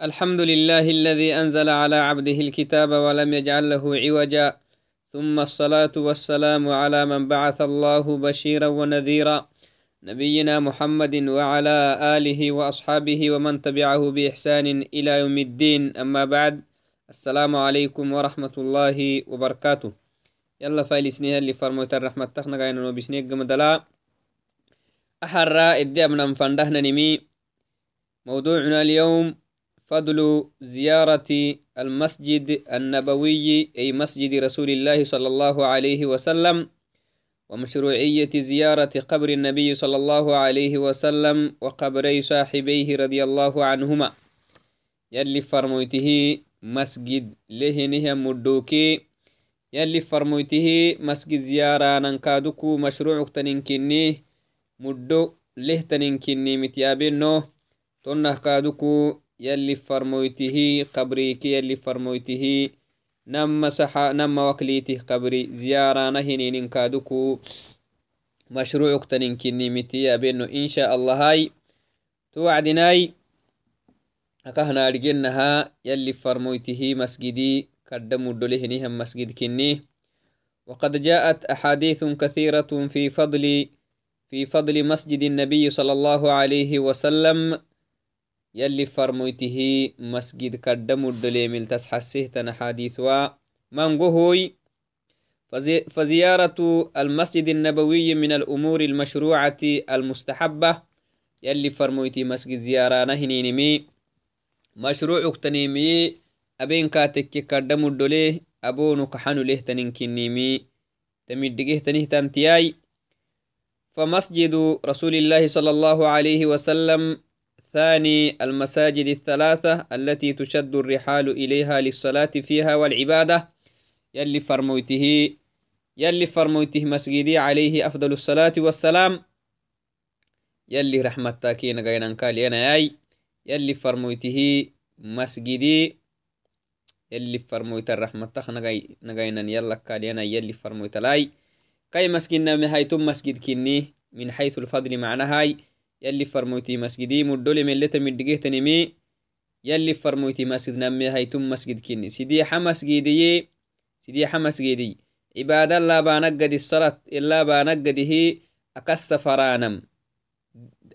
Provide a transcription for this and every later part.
الحمد لله الذي أنزل على عبده الكتاب ولم يجعل له عوجا. ثم الصلاة والسلام على من بعث الله بشيرا ونذيرا. نبينا محمد وعلى آله وأصحابه ومن تبعه بإحسان إلى يوم الدين. أما بعد السلام عليكم ورحمة الله وبركاته. يلا فايلسنيها اللي فرموت الرحمة تخنا قاينا نوبسنيك قمدلا أحرى إدي أبنا نمي. موضوعنا اليوم فضل زيارة المسجد النبوي أي مسجد رسول الله صلى الله عليه وسلم ومشروعية زيارة قبر النبي صلى الله عليه وسلم وقبري صاحبيه رضي الله عنهما. يلي فرمويته مسجد لهنه مدوكي يلي فرمويته مسجد زيارة ننكادوكو مشروع تننكني مدو له تننكني متيابينو تنه كادوكو يلي فرمويته قبريك يلي فرمويته نما سحا نما وكليته قبري. زيارة نهنين كادوكو مشروع تنين كني متي أبينو إن شاء الله هاي. توعدناي. أكهنا رجنها يلي فرمويته مسجدي. كدموا دلهنهم مسجد كني. وقد جاءت أحاديث كثيرة في فضل في فضل مسجد النبي صلى الله عليه وسلم. يلي فرمويته مسجد كدم الدليمل تسحسه تنحاديثوا. منقهوي فزيارة المسجد النبوي من الأمور المشروعة المستحبة. يلي فرمويتي مسجد زيارة نهنينمي. مشروع اكتنيمي أبين كاتك كدم الدليه أبونو كحنو له تنكنيمي تمدقه تنه تنتياي. فمسجد رسول الله صلى الله عليه وسلم ثاني المساجد الثلاثة التي تشد الرحال إليها للصلاة فيها والعبادة. يلي فرمويته يلي فرمويته مسجدي عليه أفضل الصلاة والسلام. يلي رحمة تاكين غينا كالينا ياي. يلي فرمويته مسجدي. يلي فرمويت الرحمة تخ نغينا يلا كالينا يلي فرمويت لاي. كاي مسجدنا مهايتم مسجد كني من حيث الفضل معناها هاي يلي فرمويتي مسجدي مدولي من لتا مدقيه تنمي يلي فرمويتي مسجد نمي هيتم مسجد كني سيدي حمس جيدي سيدي حمس جيدي عبادة لا بانقد الصلاة إلا بانقده أكس فرانم.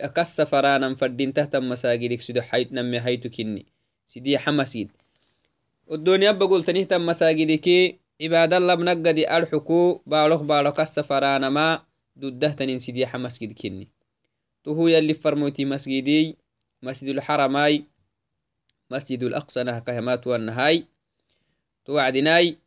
أكس فرانم فردين تحت مساجدك سيدي حيت نمي هيتو كني سيدي حمسيد الدنيا بقول تنيه تم مساجدك عبادة الله بنقد أرحكو بارخ بارخ السفرانما دودة تنين سيدي حمس جد كني تهو يلي فرموتي مسجدي مسجد الحرماي مسجد الأقصى نها كهمات والنهاي. توعدناي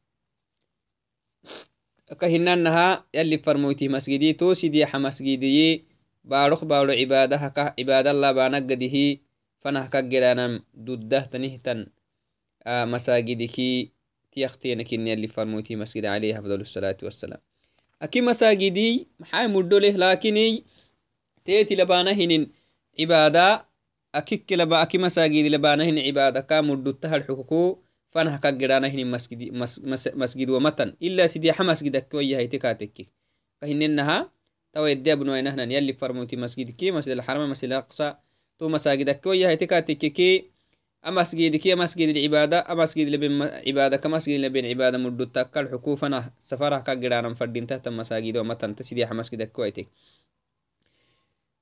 كهنانها يلي فرموتي مسجدي. تو سيدي مسجدي بارخ بارو عبادها كه عباد الله بانقده فنه كجرانا دوده تنهتن آه مساجدك تيختينك إن يلي فرموتي مسجد عليه أفضل الصلاة والسلام أكي مساجدي محاي مدو له لكني تيتي لبانهن عبادة أكيك لبا أكي مساجد لبانهن عبادة. كامل التهر حقوقو فانا هكا جرانهن مسجد مسجد ومتن. إلا سيدي حمسجدك كوي هاي تكاتك فهننها تو يدي ابن وينهن يلي فرموتي مسجد كي مسجد الحرم مسجد الأقصى.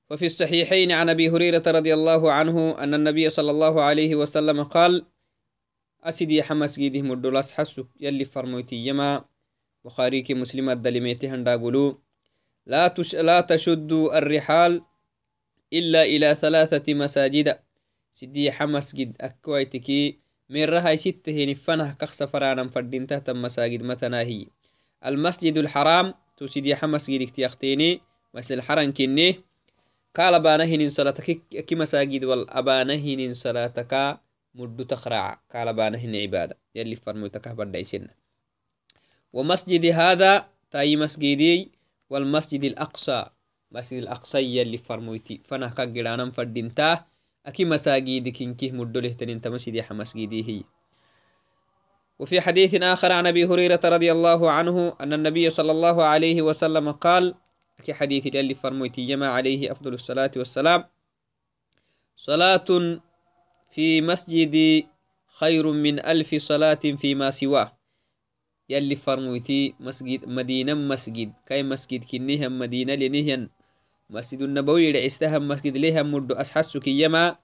وفي الصحيحين عن أبي هريرة رضي الله عنه أن النبي صلى الله عليه وسلم قال أسدي حمس جيده مدولاس حسو يلي فرمويتي يما بخاريك مسلمة دلميتي هندا لا, تش... لا تشدوا الرحال إلا إلى ثلاثة مساجد. سدي حمس جد أكويتكي من رهاي ستة نفنه كخس فرانا فردين تحت مساجد متناهي المسجد الحرام تسدي حمس جد اختيختيني مثل الحرم كنيه قال بانهن صلاتك كي مساجد والأبانهن صلاتك مدو تخرع. قال بانهن عبادة. يلي فرموتك بدعسن ومسجد هذا تاي مسجدي والمسجد الأقصى. مسجد الأقصى يلي فرموتي فانا كجرانا فردينتا أكي مساجد كنكيه مدو لهتن مسجد يا مسجدي هي. وفي حديث آخر عن أبي هريرة رضي الله عنه أن النبي صلى الله عليه وسلم قال في حديث اللي فرمويتي يما عليه أفضل الصلاة والسلام. صلاة في مسجد خير من ألف صلاة فيما سواه. يلي فرمويتي مسجد مدينة مسجد. كاي مسجد كنيها مدينة لنهن مسجد النبوي لعستها مسجد لها مدو أسحسك يما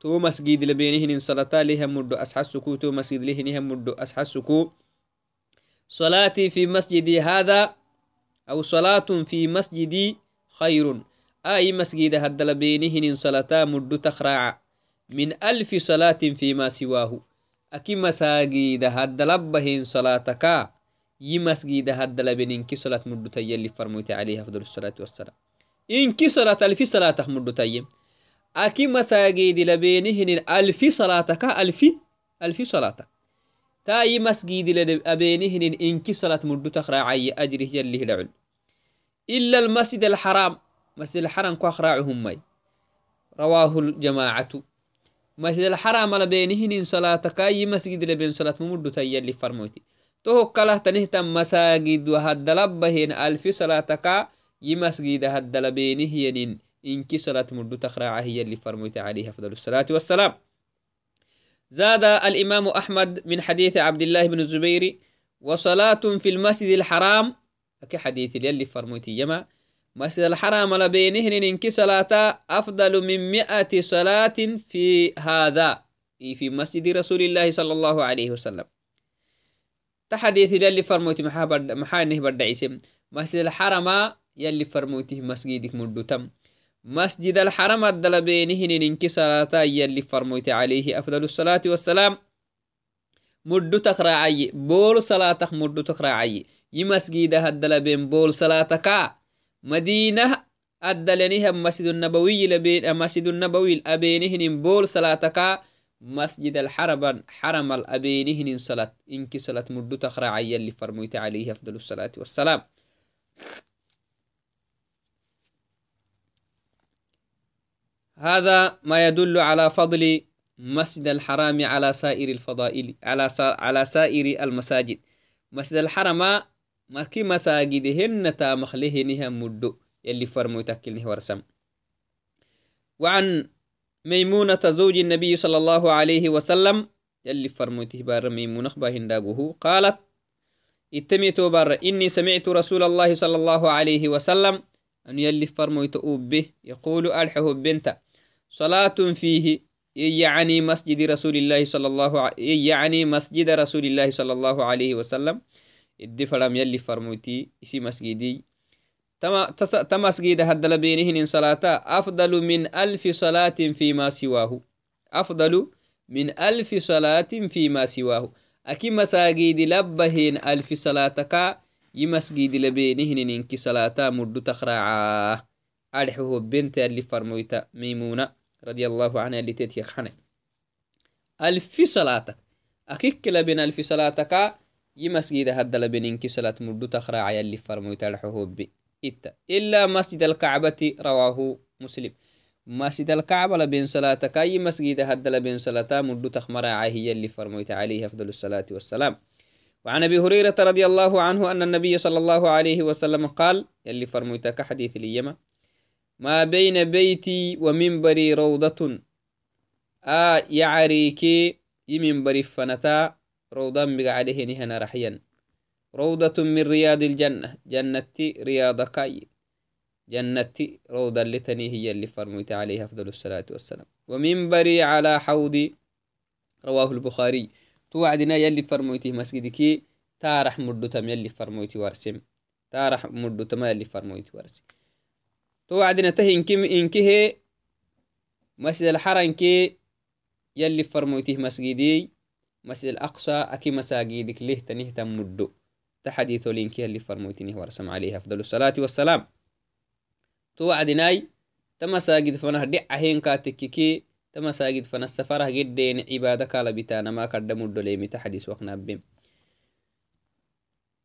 تو مسجد لبينهن صلاة لها مدو أسحسكو تو مسجد لهنها مدو أسحسكو صلاتي في مسجدي هذا أو صلاة في مسجدي خير. أي مسجد هدل بينهن صلاة مد تخرع. من ألف صلاة فيما سواه. أكي مساجد هدل بهن صلاتك يي مسجد هدل بينن كي صلاة مد تيلي فرموت عليها فضل الصلاة والسلام. إن كي صلاة ألف صلاة مد تيم أكي مساجد لبينهن ألف صلاتك ألف ألف صلاتك yi masgidi labenihinin inki salat mudutak raacaye ajrih yalih dhacul إلا المسجد الحرام مسجد الحرام كو أخراعهم ماي رواه الجماعة مسجد الحرام لبينهن صلاة كاي مسجد لبين صلاة ممدو تيالي فرموتي tohokkalah tanihtan masagid wahaddalabbahen alfi salataka yi masgida haddalabenihiyanin inki salat muddu takraaca hiyali فرميت عليه أفضل الصلاة والسلام زاد الإمام أحمد من حديث عبد الله بن الزبير وصلاة في المسجد الحرام. أكي حديث يلي فرميت يما. مسجد الحرام لبينهن إنك صلاة أفضل من مئة صلاة في هذا في مسجد رسول الله صلى الله عليه وسلم. تحديث يلي فرموتي محا برد عيسم مسجد الحرم يلي فرموتي مسجدك مدتم مسجد الحرم الدل بينهن إنك صلاة يلي فرموتي عليه أفضل الصلاة والسلام. مدتك راعي بول صلاتك مدتك راعي يمسجد هدل بين بول صلاتك. مدينة أدلنيها مسجد النبوي لبين مسجد النبوي الأبينهن بول صلاتك. مسجد الحرم حرم الأبينهن صلاة إنك صلاة مدو تخرع اللي فرميت عليه أفضل الصلاة والسلام. هذا ما يدل على فضل مسجد الحرام على سائر الفضائل على على سائر المساجد. مسجد الحرم ما كي مساجدهن تا مخلهنها مدو يلي فرمو تكلنه ورسم. وعن ميمونة زوج النبي صلى الله عليه وسلم يلي فرموته بار ميمونة باهنداغه قالت اتميت بار إني سمعت رسول الله صلى الله عليه وسلم أن يلي فرموت به يقول ألحه بنت. صلاة فيه يعني مسجد رسول الله صلى الله عليه يعني مسجد رسول الله صلى الله عليه وسلم؟ الدفرم يلي فرموتي إسي مسجدي. تمسجد هدل بينهن صلاة أفضل من ألف صلاة فيما سواه. أفضل من ألف صلاة فيما سواه. أكي مساجد لبهن ألف صلاتك يمسجد لبينهن إنك صلاة مد تخرعا. أرحه بنت اللي فرمويتا ميمونة. رضي الله عنها اللي تتيخ ألف صلاتك أكيك لبين ألف صلاتك يمسجد هدل بينك صلاة مد تخرعا يلي فرمويتا أرحه بي. إتا إلا مسجد الكعبة رواه مسلم. مسجد الكعبة لبين صلاة كاي مسجد هد لبين صلاة مدو تخمر هي اللي فرميت عليه أفضل الصلاة والسلام. وعن أبي هريرة رضي الله عنه أن النبي صلى الله عليه وسلم قال يلي فرميت كحديث اليما ما بين بيتي ومنبري روضة. آ يعريكي يمنبري فنتا. بقى عليه نهنا رحيا. روضة من رياض الجنة. جنتي رياضكاي جنتي روضة لتني هي اللي فرميت عليها أفضل الصلاة والسلام. ومنبري على حوضي. رواه البخاري. توعدنا يلي فرميتي مسجدك تارح مردتم يلي فرميتي وارسم. تارح مردتم يلي فرميتي وارسم. توعدنا تهي إنكم إنكه مسجد الحرم كي يلي فرميتي مسجدي مسجد الأقصى أكي مساجدك ليه تنيه تمدو. تحديث لينك اللي فرموتني ورسم عليه أفضل الصلاة والسلام. توعدناي تما ساجد فنه دع هين كاتككي تما ساجد فنه السفره جدين عبادك على بتانا ما قدموا الدليم تحديث وقنا بهم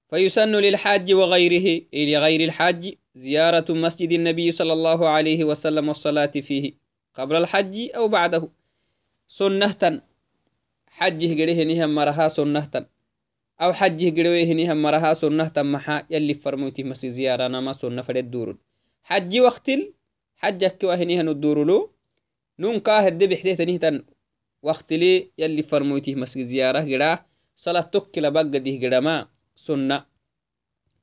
فيسن للحاج وغيره إلى غير الحاج زيارة مسجد النبي صلى الله عليه وسلم والصلاة فيه قبل الحج أو بعده. سنة. حجه قريه نهم مرها سنة. أو حجه قروي هني هم مرها سنة تمحا يلي فرموتي مسي زيارة نما سنة فرد دورون. حج وقتل حجك وهني هنو الدورلو نون كاهد بحتيه تنهتن وقت لي يلي فرمويته مسجد زيارة جرا صلاة توكل بقى ديه سنة.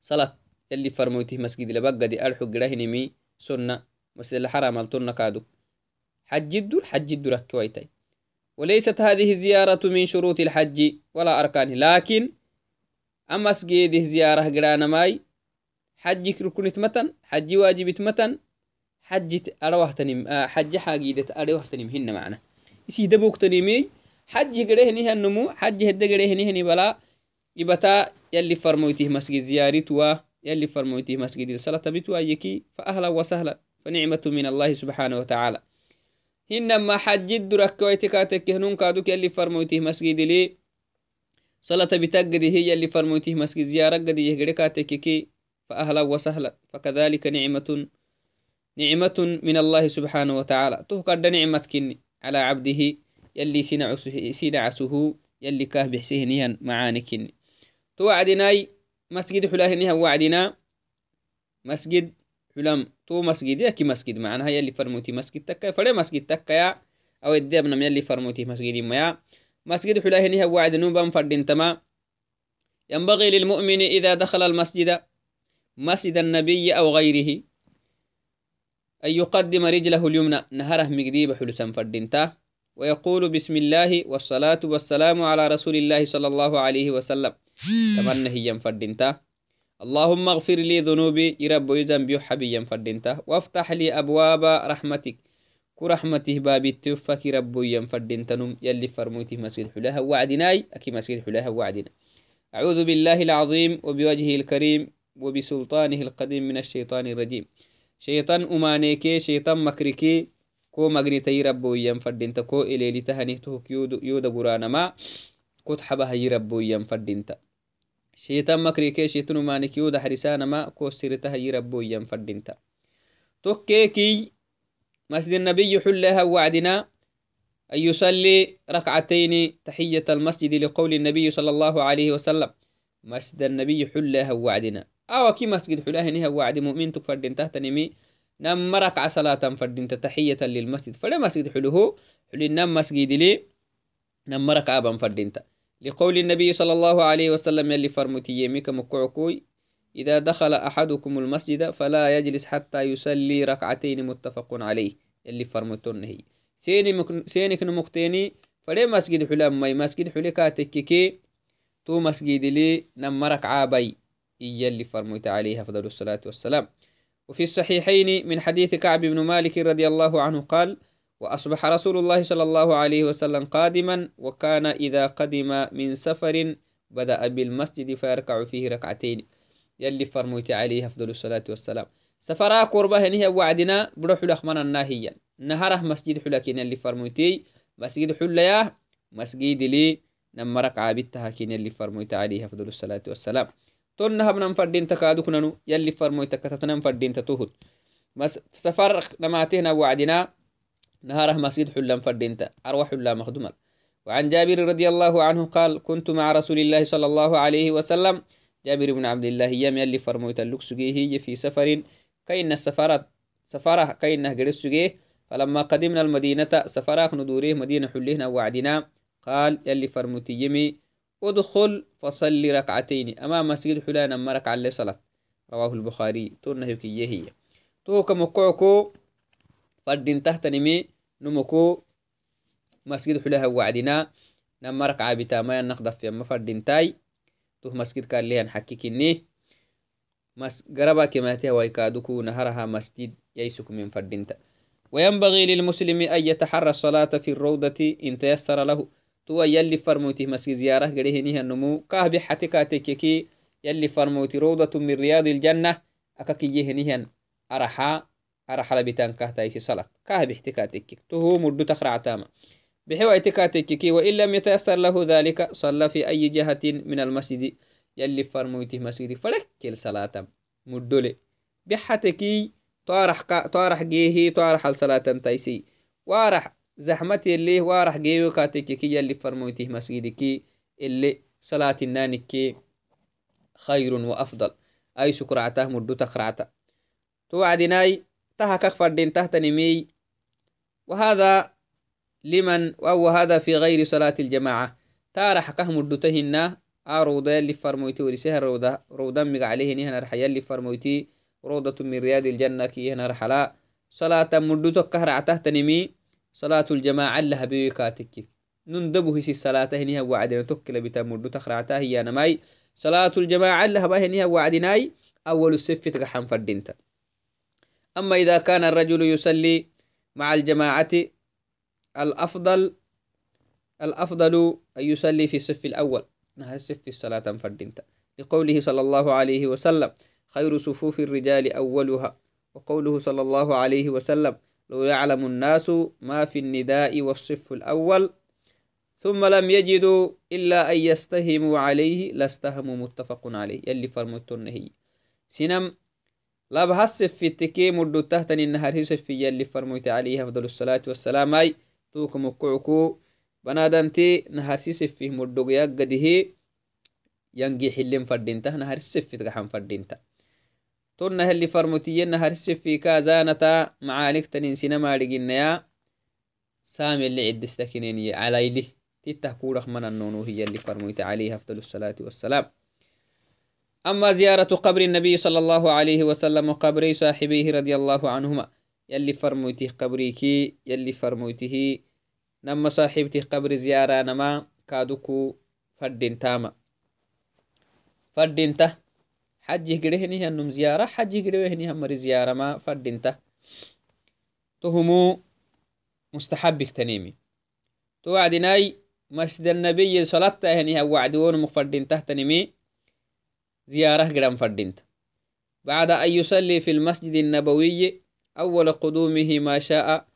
صلاة يلي فرمويته مسجد لبقى دي أرحو جرا هنمي سنة. مسجد الحرام التون كادو. حج الدور حج الدور كويتاي وليست هذه الزيارة من شروط الحج ولا أركانه. لكن أما سجيده زيارة جرانا ماي حج ركنت متن حج واجبت متن حج تنم آه حج حاجيدة أروح تنم هن معنا. يسي دبوك تنمي حج نيه النمو حج هد قريه نيه بلا يبتا يلي فرمويته مسجد زيارتوا يلي فرمويته مسجد الصلاة بتوا يكي فأهلا وسهلا فنعمة من الله سبحانه وتعالى. هنما حج الدرك ويتكاتك هنون كادوك يلي فرمويته مسجد لي. صلاة بتقدي هي اللي فرمويته مسجد زيارة قد يهجركاتك فأهلا وسهلا. فكذلك نعمة نعمة من الله سبحانه وتعالى. تهكد نعمة كني على عبده يلي سينعسه يلي كاه بحسيه نيهن معاني كني. توعدناي مسجد حلاه نيها وعدنا مسجد حلم تو مسجد يكي مسجد معناها يلي فرموتي مسجد تكا فلي مسجد تكا يا. أو الدبنا من يلي فرموتي مسجد ما يا. مسجد حلاه نيها وعد نوبا فردين تما. ينبغي للمؤمن إذا دخل المسجد مسجد النبي أو غيره أن يقدم رجله اليمنى. نهره مقديب حلسا فردنتا ويقول بسم الله والصلاة والسلام على رسول الله صلى الله عليه وسلم. تمنى هي فردنتا اللهم اغفر لي ذنوبي يرب ذنبي حبيا فردنتا وافتح لي أبواب رحمتك. كرحمته بابي توفك رب ينفردنتنم يلي فرموته مسجد حلاها وعدناي أكي مسجد حلاها وعدنا أعوذ بالله العظيم وبوجهه الكريم وبسلطانه القديم من الشيطان الرجيم. شيطان أمانيكي شيطان مكريكي كو مغنيتي ربو ينفردنت كو إليلي تهنيته يودا قرانا ما كت حبها يربو ينفردنت شيطان مكريكي شيطان أمانيكي يودا حرسانا ما كو سيرتها يربو ينفردنت توكيكي مسجد النبي حلها وعدنا أن يصلي ركعتين تحية المسجد لقول النبي صلى الله عليه وسلم مسجد النبي حلها وعدنا أو كي مسجد حلاه نها وعد مؤمن تفردين تحت نمي نم مرك صلاة فردين تحية للمسجد. فلا مسجد حلوة حلين نم مسجد لي نم مرك أبا فردين لقول النبي صلى الله عليه وسلم يلي فرمتي يميك مكعكوي إذا دخل أحدكم المسجد فلا يجلس حتى يصلي ركعتين متفق عليه. اللي فرمتون هي سينك نمكتيني فلي مسجد حلام ماي مسجد حلي كي تو مسجد لي نمرك عابي إيا اللي فرميت عليه أفضل الصلاة والسلام. وفي الصحيحين من حديث كعب بن مالك رضي الله عنه قال وأصبح رسول الله صلى الله عليه وسلم قادما وكان إذا قدم من سفر بدأ بالمسجد فيركع فيه ركعتين. يلي فرميت عليه أفضل الصلاة والسلام. سفرا قربة هنيه وعدنا بروح لخمنا الناهيا نهره مسجد حلكين يلي فرميتي مسجد حليا مسجد لي نمرك عابدتها كين يلي فرميت عليه أفضل الصلاة والسلام. Tonnahabnan fadinta kaaduknanu yalli farmoytakatatanan fadinta tuhud safar namatehna wacdina نهارة مسجد حلا فردينتا أروح حلا مخدومة. وعن جابر رضي الله عنه قال كنت مع رسول الله صلى الله عليه وسلم. جابر بن عبد الله يم يلي فرموت اللكسجيه في سفر كين السفارة سفارة كين قرسجيه فلما قدمنا المدينة سفراك ندوريه مدينة حلينا وعدنا قال يلي فرموت يمي ادخل فصلي ركعتين أما مسجد حلانا مرك على صلاة رواه البخاري. تونه كي هي. تو كمكوكو فردين تحت نمي نمكو مسجد حلاها وعدنا. نمرك عابتا ما ينقضف في أما فردين تاي. تو مسجد كان ليها نحكي كني مس قربا كما تهوى كادوكو نهرها مسجد ييسك من فردين وينبغي للمسلم أن يتحرى الصلاة في الروضة إن تيسر له. توا يلي فرموتي مسك زيارة قريه نيها النمو كاه بحتي كاتيكيكي يلي فرموتي روضة من رياض الجنة أكاكي يهنيها أرحا أرحا لبتان كاه تايسي صلاة كاه بحتي كاتيكيك توهو مردو تخرع تاما بحوا اعتكاتيكيكي وإن لم يتأثر له ذلك صلى في أي جهة من المسجد يلي فرموتي مسجد فلكل صلاة مردولي بحتيكي طارح كا طارح جيهي طارح الصلاة تايسي وارح زحمتي اللي وارح جيو كاتككي اللي فرمويته مسجدكي اللي صلاة النانكي خير وأفضل. أي سكرعته مدو تخرعته توعدناي تها كفردين تحت نمي وهذا لمن أو هذا في غير صلاة الجماعة. تارح كهم الدتهن أروضة اللي فرمويتي ورسها روضة روضة مق عليه نهنا رحيا اللي فرمويتي. روضة من رياض الجنة كي هنا رحلا صلاة مدتك كهرع تهتنمي صلاة الجماعة لها بيكاتك نندبه سي الصلاة هنيها وعدنا تكلا بتا مدو تخرعتها هي نماي. صلاة الجماعة لها بهنيها وعدناي أول السف تقحن فردينتا. أما إذا كان الرجل يصلي مع الجماعة الأفضل الأفضل أن يصلي في الصف الأول. نهر الصف الصلاة فردينتا. لقوله صلى الله عليه وسلم خير صفوف الرجال أولها. وقوله صلى الله عليه وسلم لو يعلم الناس ما في النداء والصف الأول ثم لم يجدوا إلا أن يستهموا عليه لاستهموا متفق عليه. يلي فرمتون هي سنم لا بحسف في التكي مدو تهتني النهار هسف في يلي فرميت عليه أفضل الصلاة والسلام أي توكم الكعكو بنادمتي نهار سيسف فيه مدو يقده ينجي حلم فردينته نهار سيف في تقحن فردينته. تون اللي فرمتي نهار سيف في كازانتا معانك تنين سينما لقينا سامي اللي عد استكنيني على إليه تته كورخ من النونو هي اللي فرميت عليه أفضل الصلاة والسلام. أما زيارة قبر النبي صلى الله عليه وسلم وقبر صاحبيه رضي الله عنهما يلي فرميته قبريكي يلي فرميته نما صاحبته قبر زيارة نما كادوكو فردين تاما فردين ته حجي قرهني هنم زيارة حجي قرهني هم زيارة ما فردين ته تهمو مستحبك تنيمي توعدناي مسجد النبي صلاة هني وعدون مفردين تحت نمي زيارة قدام فردينت بعد أن يصلي في المسجد النبوي أول قدومه ما شاء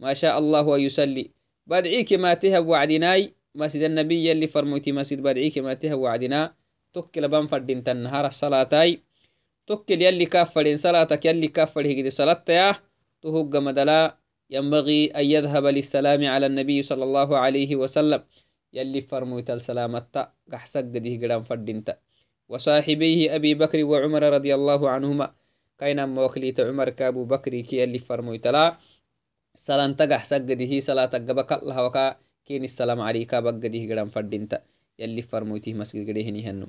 ما شاء الله أن يصلي. بدعيك ما تهب وعدناي مسجد النبي اللي فرموتي مسجد بدعيك ما تهب وعدنا تكل بان فردين النهار الصلاة تكل يلي كافرين صلاتك يلي كافر هجد صلاة يا تهج مدلا ينبغي أن يذهب للسلام على النبي صلى الله عليه وسلم يلي فرموت السلامة قحسق ديه قرام فردينتا وصاحبيه أبي بكر وعمر رضي الله عنهما كاين موكليت عمر كابو بكر كي يلي فرموت لا سلام تقحسق ديه صلاة قبك الله وكا كين السلام عليك بق ديه قرام فردينتا يلي فرموته مسجد قريه هنو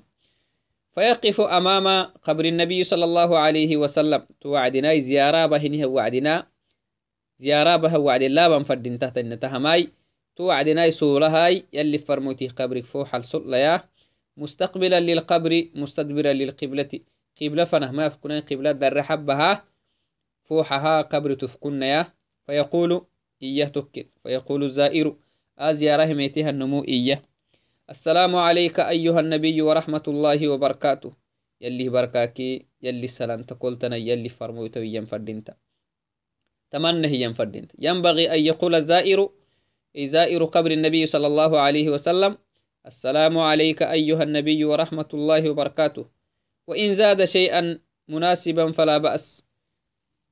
فيقف أمام قبر النبي صلى الله عليه وسلم. توعدنا زيارة بهنه وعدنا. زيارة به وعد الله بنفردين تحت النتهماي توعدناي سولهاي. يلي فرموتي قبرك فوح الصليا مستقبلا للقبر مستدبرا للقبلة. قبلة فنه ما يفكنا قبلة در حبها. فوحها قبر تفكنا يا فيقول إياه تكل فيقول الزائر أزياره ميتها النمو إياه. السلام عليك أيها النبي ورحمة الله وبركاته. يلي بركاكي يلي السلام تقولتنا يلي فرموتو ينفردنت تمنى هي ينفردنت ينبغي أن يقول الزائر زائر قبر النبي صلى الله عليه وسلم السلام عليك أيها النبي ورحمة الله وبركاته. وإن زاد شيئا مناسبا فلا بأس.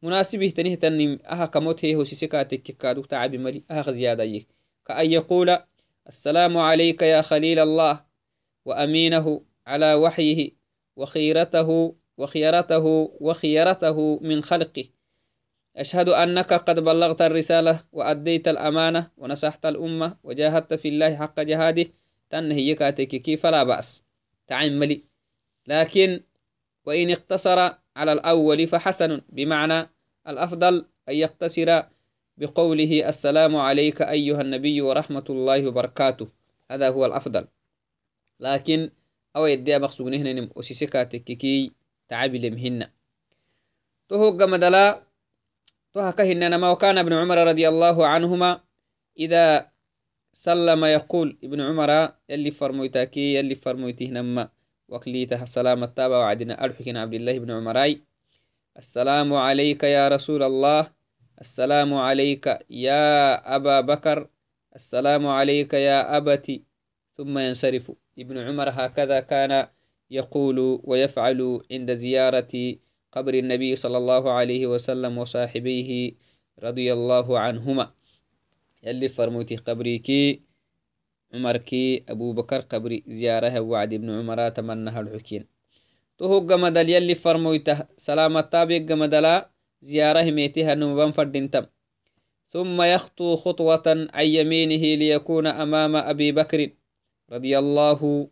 مناسبه تنه تنم أها كموت هي سيسكاتك كادو تعب ملي أها زيادة يك. كأن يقول السلام عليك يا خليل الله وأمينه على وحيه وخيرته وخيرته وخيرته من خلقه. أشهد أنك قد بلغت الرسالة وأديت الأمانة ونصحت الأمة وجاهدت في الله حق جهاده. تنهي كاتك فلا بأس. تعملي. لكن وإن اقتصر على الأول فحسن بمعنى الأفضل أن يقتصر بقوله السلام عليك أيها النبي ورحمة الله وبركاته. هذا هو الأفضل. لكن أو يدي مقصود هنا أسيسكاتك كي تعبي لمهن. تهوغ مدلا تهكهنما وكان ابن عمر رضي الله عنهما إذا سلم يقول ابن عمر يلي فرمويتاكي يلي فرمويته نما. وكليتها السلام التابع وعدنا. أرحكنا عبد الله بن عمراي. السلام عليك يا رسول الله. السلام عليك يا أبا بكر السلام عليك يا أبتي. ثم ينصرف. ابن عمر هكذا كان يقول ويفعل عند زيارة قبر النبي صلى الله عليه وسلم وصاحبيه رضي الله عنهما. يلي فرموتي قبريكي عمركي أبو بكر قبري زيارة وعد ابن عمر تمنها الحكين تهو قمدل يلي فرمويته سلامة تابق قمدلا زيارة ميتها نمبان فردنتم ثم يخطو خطوة عن يمينه ليكون أمام أبي بكر رضي الله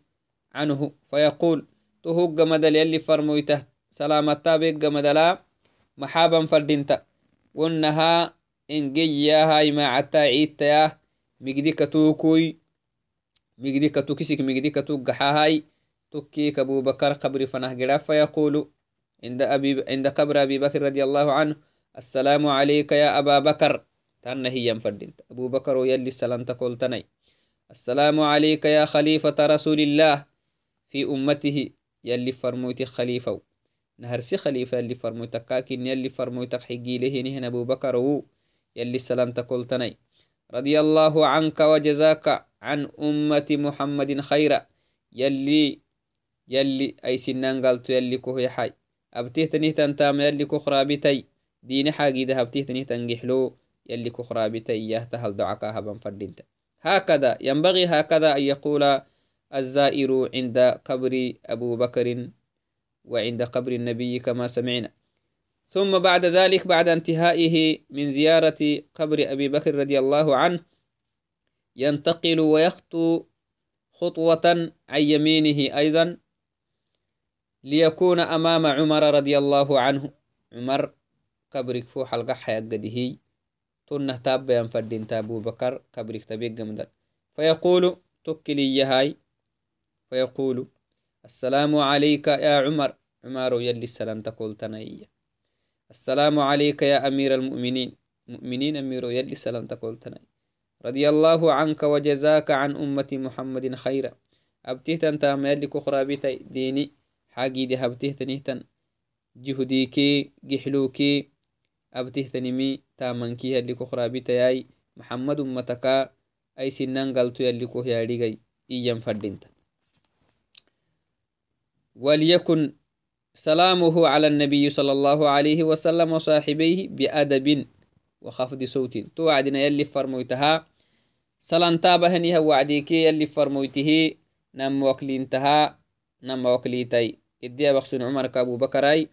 عنه فيقول تهوج مدل يلي فرمويته. سلامتا بيج مدلا محابا فردينتا. ونها إنجيا هاي ما عتا عيدتا مجدي كتوكوي مجدي كتوكسك مجدي كتوك هاي تكيك أبو بكر قبر فنه فيقول عند أبي عند قبر أبي بكر رضي الله عنه السلام عليك يا أبا بكر. تانا هي فردينت أبو بكر يلي السلام تقول تني. السلام عليك يا خليفة رسول الله. في أمته يلي فرموتي خليفة. نهرسي خليفة يلي فرموتك. كاكين يلي فرموتك. حقي له نهن أبو بكر يلي السلام تقول تني. رضي الله عنك وجزاك عن أمة محمد خيرا. يلي يلي أي سنان قالت يلي كوهي حي. تام يلي كخرابتي دين حاجي ذهبتيه تنيه تنجحلو يلي كخرابتي إياه تهل دعكا هبا فردينت. هكذا ينبغي هكذا أن يقول الزائر عند قبر أبو بكر وعند قبر النبي كما سمعنا. ثم بعد ذلك بعد انتهائه من زيارة قبر أبي بكر رضي الله عنه ينتقل ويخطو خطوة عن يمينه أيضا ليكون أمام عمر رضي الله عنه. عمر قبرك فو حلقة حيقده تنه تاب ينفردين أبو بكر قبرك تبيق جمدا فيقول تكلي يهاي فيقول السلام عليك يا عمر. عمر يلي السلام تقول تنائية السلام عليك يا أمير المؤمنين. مؤمنين أمير يلي السلام تقول تنائية رضي الله عنك وجزاك عن أمة محمد خيرا. أبتهتن تام يلي كخرى بيتي ديني. حاجي دي هبتهتنهتن جهديكي جحلوكي أبتهتنمي تامنكي يلي كخرى بيتي محمد أمتك أي سنان قلتو يلي كوه ياريغي إيام فردينتا وليكن سلامه على النبي صلى الله عليه وسلم وصاحبيه بأدب وخفض صوت. توعدنا يلي فرمويتها. سلانتابهنيها وعديكي يلي فرمويته نم وكلينتها. نم وكليتي إديا بخسن عمر كابو بكراي.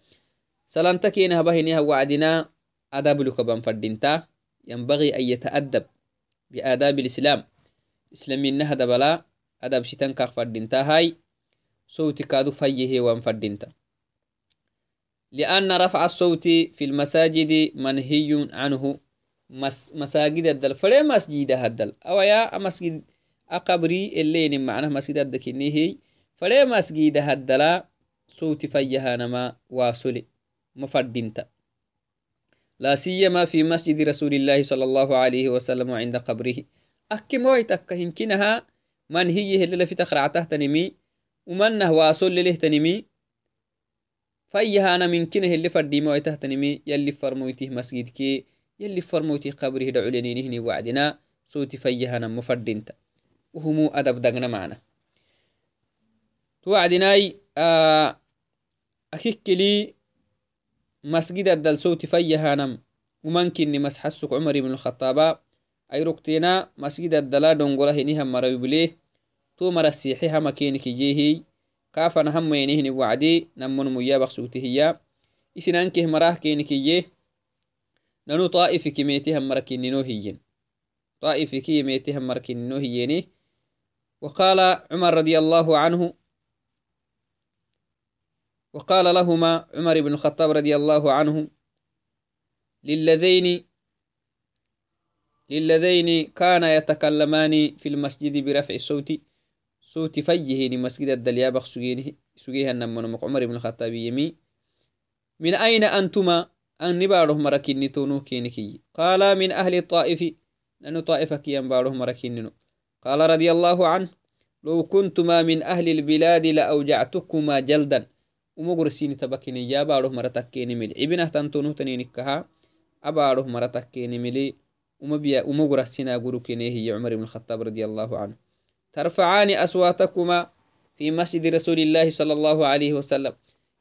سلانتكينها بهنيها وعدنا. أدب لكبان فردينتا. ينبغي أن يتأدب بآداب الإسلام. إسلامي نهد بلا أدب شتن كاق فردينتا هاي. صوتي كادو فيه وان فردينتا. لأن رفع الصوت في المساجد منهي عنه. مس مساجد الدل. فلي مسجد هدل أو يا مسجد أقبري اللي معناه مسجد الدكيني هي. مسجد هدل صوت فيها نما واصل مفردينتا لا سيما في مسجد رسول الله صلى الله عليه وسلم عند قبره. أكي مويتك هنكنها من هي اللي في تخرعته تنمي ومنه واصل له تنمي فيها أنا من كنه اللي فردي مويته تنمي يلي فرمويته مسجد كي يلي فرمويته قبره دعولينينه وعدنا. صوتي فيها أنا مفردينتا وهمو أدب دقنا معنا. توعدناي آه أكيك لي مسجد الدل صوتي فيها نم وممكن مسحسك عمر بن الخطاب أي ركتنا مسجد الدلا دونغولا هنيها مريبليه تو مرسيحي هما كينك جيهي. كافنا هم ينهن وعدي. نمون ميا بخسوته إسنانكه مراه كينك جيه. ننو طائف كميتي هم مركنينو هيين. طائف كميتي هم مركنينو هييني. وقال عمر رضي الله عنه وقال لهما عمر بن الخطاب رضي الله عنه للذين للذين كان يتكلمان في المسجد برفع الصوت صوت فيه مسجد الدليابخ سجيه النمون عمر بن الخطاب يمي. من أين أنتما؟ أن نباره مركين تونو كينكي. قال من أهل الطائف. لأن طائفة كيان باره مركين قال رضي الله عنه لو كنتما من أهل البلاد لأوجعتكما جلدا. Umogorsiini tabakiniya abaroh mara takkenimili ibinah tantonuh taninikaha abaroh mara takkenimili umogorasina gurukenehiya cumar ibn الخطاب رضي الله عنه ترفعان أصواتكما في مسجد رسول الله صلى الله عليه وسلم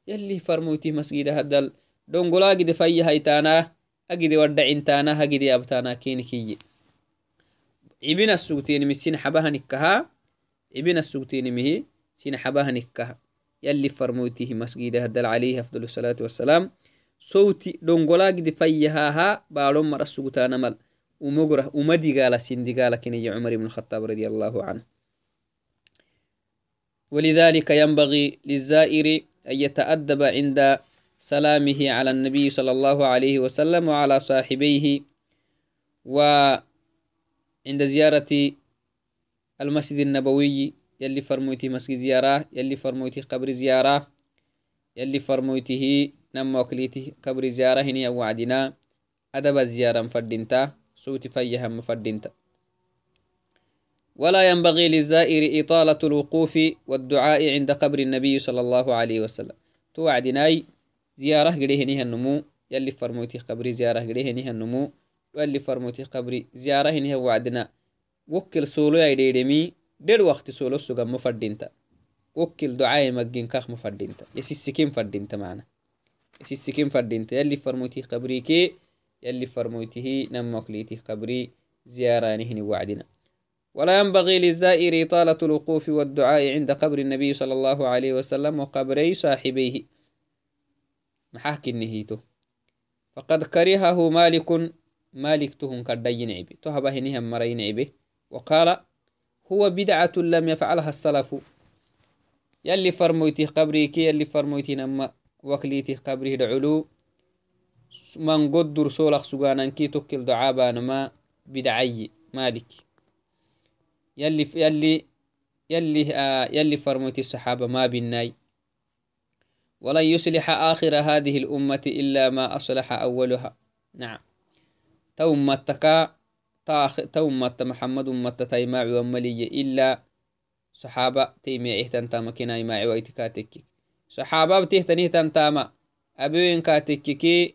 يلي فرموتي مسجد هدل دونغولا قد في هيتانا أجد ودعنتانا هجد أبتانا كينكي ابن السوتين مسين حبها نكها ابن السوتين مهي سين حبها نكها يلي فرموتيه مسجد هدل عليه أفضل الصلاة والسلام. صوتي دونغولا قد فيهاها بارون مرسوتانا مل ومقره ومدي قال سندي قال كني عمر بن الخطاب رضي الله عنه. ولذلك ينبغي للزائر أن يتأدب عند سلامه على النبي صلى الله عليه وسلم وعلى صاحبيه وعند زيارة المسجد النبوي يلي فرموتي مسجد زيارة يلي فرموتي قبر زيارة يلي فرموته نما وكليته قبر زيارة هني وعدنا أدب الزيارة مفدنتا صوت فيها مفدنتا ولا ينبغي للزائر إطالة الوقوف والدعاء عند قبر النبي صلى الله عليه وسلم. توعدناي زيارة قريه النمو يلي فرموتي قبر زيارة قريه النمو واللي فرموتي قبر زيارة هنيها وعدنا وكل سولو يديرمي در وقت سولو سوغا مفردينتا. وكل دعاء مجين كاخ مفردينتا. يسيسكين فردينتا معنا. يسيسكين فردينتا. يلي فرموتي قبري كي يلي فرموته نمكليتي قبري زيارة نهني وعدنا. ولا ينبغي للزائر إطالة الوقوف والدعاء عند قبر النبي صلى الله عليه وسلم وقبري صاحبيه. محاك النهيته فقد كرهه مالك مالك تهم كردين عبي تهبه نهم مرين عبي وقال هو بدعة لم يفعلها السلف. يلي قبري كي يلي فرمويتي نما وكليتي قبري دعلو. من قدر سولخ سجانا كي تكل دعابا نما بدعي مالك. يلي يلي يلي آه يلي فرمويتي الصحابة ما بالناي ولن يصلح آخر هذه الأمة إلا ما أصلح أولها. نعم. تو متكا تو مت محمد مت تيماع وملي إلا صحابة تيمي إهتن تاما كنا يماعي ويتكاتك صحابة بتهتنه تنتاما أبوين كاتككي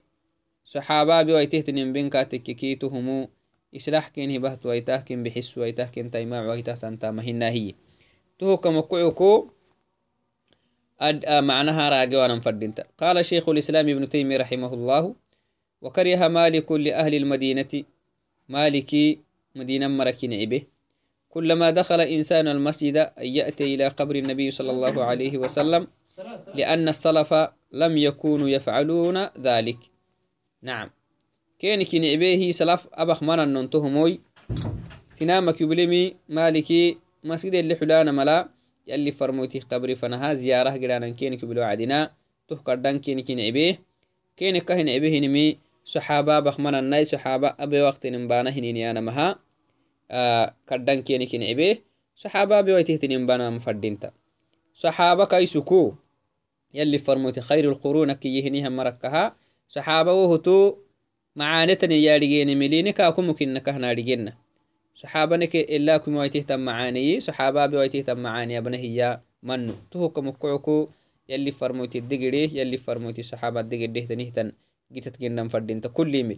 صحابة بويتهتن بين كاتككي تهمو إسلاح كين هبهت ويتهكن بحس ويتهكن تيماع ويتهتن تاما. هنا هي. تهو كمكعكو أد معناها راجوانا فردينتا قال شيخ الإسلام ابن تيمية رحمه الله وكره مالك لأهل المدينة مالكي مدينة مركين عبه كلما دخل إنسان المسجد أن يأتي إلى قبر النبي صلى الله عليه وسلم لأن السلف لم يكونوا يفعلون ذلك. نعم. كين كنعبيه سلف أبخ من ننتهموي سنامك يبلمي مالكي مسجد اللي حلانا ملا يلي فرموتي قبري فنها زيارة قرانا كينك بلو عدنا تهكردان كينك نعبيه كينك كهن عبيه نمي صحابة بخمنا الناي صحابة أبي وقت نمبانا هنينيانا مها. آه كردان كيني كين عبيه صحابة بيويته تنمبانا مفردينتا صحابة كيسكو يلي فرموتي خير القرون كي يهنيها مركها. صحابة وهتو معانتني يا رجيني مليني كاكو ممكن نكهنا رجينا صحابة نك إلا كم ويته تم معاني. صحابة بيويته تم معاني أبنه هي منو. تهو كمكوكو يلي فرموتي الدقري. يلي فرموتي صحابة الدقري تنهتن جتت جنن فردينت كل مل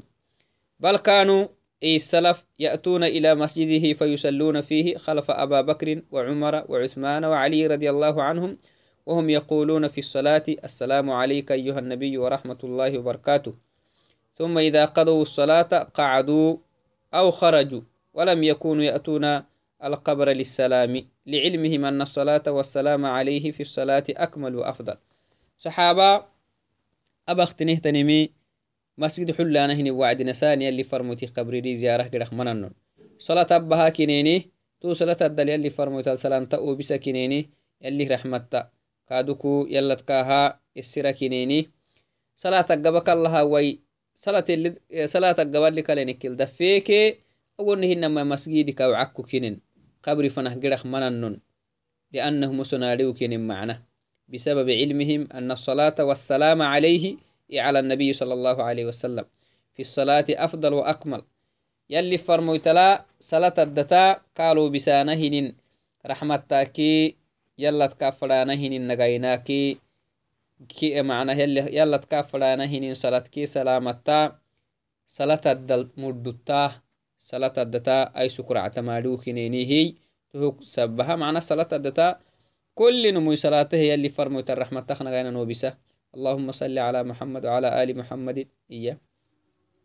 بل كانوا أي السلف يأتون إلى مسجده فيصلون فيه خلف أبا بكر وعمر وعثمان وعلي رضي الله عنهم وهم يقولون في الصلاة السلام عليك أيها النبي ورحمة الله وبركاته. ثم إذا قضوا الصلاة قعدوا أو خرجوا ولم يكونوا يأتون القبر للسلام لعلمهم أن الصلاة والسلام عليه في الصلاة أكمل وأفضل. صحابة أبختنه تنمي دي زيارة قرخ مننن صلاة أبها كنيني تو صلاة الدل يلي فرموتي السلام تأو بسا كنيني يلي رحمتا كادوكو يلا تكاها السرا كنيني. صلاة قبك الله وي. صلاة اللي صلاة قبل لك لنكل دفيك. أول إنما مسجدك وعكو كنين. قبري فنه قرخ مننن لأنهم سناريو كنين معنا. بسبب علمهم أن الصلاة والسلام عليه على النبي صلى الله عليه وسلم. في الصلاة أفضل وأكمل. يلي فرمويتلا صلاة الدتا قالوا بسانهن. رحمتاكي يلا تكافرانهن نغيناكي كي. معنى يلي يلا تكافرانهن صلاتكي سلامتا. صلاة الدل مردتا. صلاة الدتا أي سكر عتمالو كنيني هي. تهوك سبها معنى صلاة الدتا. كل نمو صلاته يلي فرمويت الرحمة تخنا غينا نوبسه. اللهم صل على محمد وعلى آل محمد. إياه.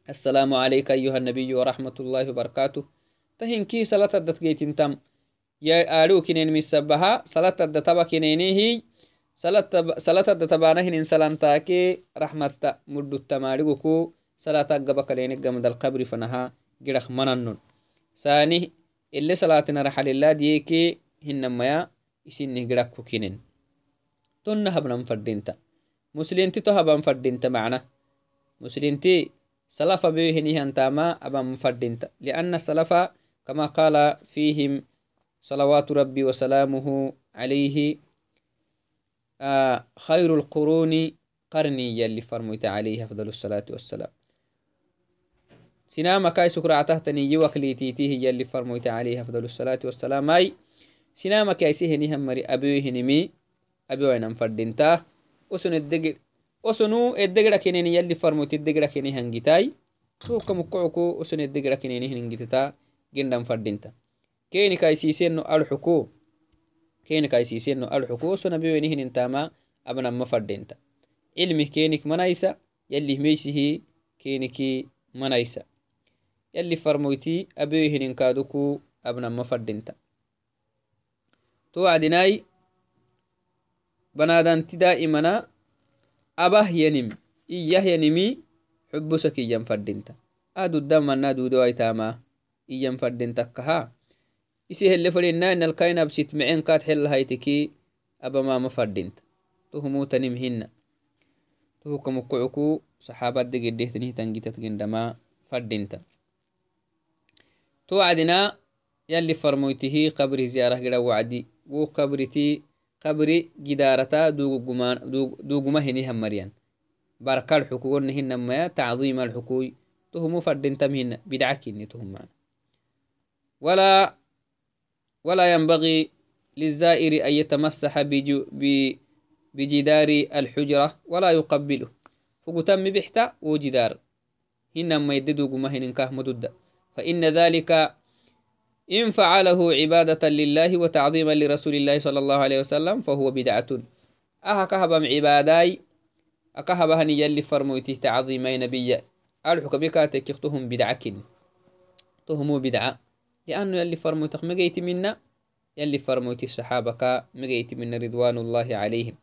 السلام عليك أيها النبي ورحمة الله وبركاته. تهين كي صلاة الدت جيت تم يا آلو كنين مسبها صلاة الدت بكنيني هي. صلاة الدت بانهن سلام تاكي. رحمة مد التمارقكو صلاة قبك لينك قمد القبر فنها. girak mananon sani ile salatina raxalila diyeke hinamaya isinih girak kukinen tonna habnan fadinta muslinti to haban fadinta macna muslinti salafa bewehinihiantama aban fadinta lianna salafa kama qala fihim صلوات ربي وسلامه عليه آه خير القرون قرني يلي فرميت عليه أفضل الصلاة والسلام سنام كاي سكرع تهتني يوكلي تيتيه يلي فرميت عليه أفضل الصلاة والسلام أي سنام كاي سيهني همري أبوه نمي أبوه نمفردنتا وسن كنيني يلي فرميت الدقر كنيني هنجتاي تو كمكعكو وسن الدقر كنيني هنجتتا جندم فردنتا كيني كاي سيسينو ألحكو. كيني كاي سيسينو ألحكو. سنة بيوينهن انتاما أبنا مفردنتا علمي كينك منايسا. يلي ميسه كينك منايسا. يلي فرمويتي أبيهن انكادوكو أبنا مفردنتا توعدناي بنادانتي دائمنا أباه ينم إياه ينمي حبسك إيام فردنتا أدو الدم أنا دودو أيتاما إيام فردنتا كها isi hele fadinna inalkainabsit micen kaad xelahaytiki abamama fadinta tuhumutanim hina tuhukamukucuku saxaabadde gedehtanihtangitat gendama fadinta to wacdina yalli farmoytihi qabri ziyarah geda wacdi wo qabriti qabri gidarata duguma hinihan mariyan barkal xukugonna hinamaya tacظima alxukuy tuhumu fadintam hina bidca kini tuhumana wala ولا ينبغي للزائر أن يتمسح بجدار الحجرة ولا يقبله فقتم بحتا وجدار هنما يددو قمهن كاه مدد فإن ذلك إن فعله عبادة لله وتعظيما لرسول الله صلى الله عليه وسلم فهو بدعة. أها كهبم عباداي أكهبهني يلي فرموتي تعظيمي نبي. ألحك بك تكختهم بدعكن. تهمو بدعة. لأنه يلي فرموتك مجيت منا يلي فرموتي الصحابة مجيت منا رضوان الله عليهم.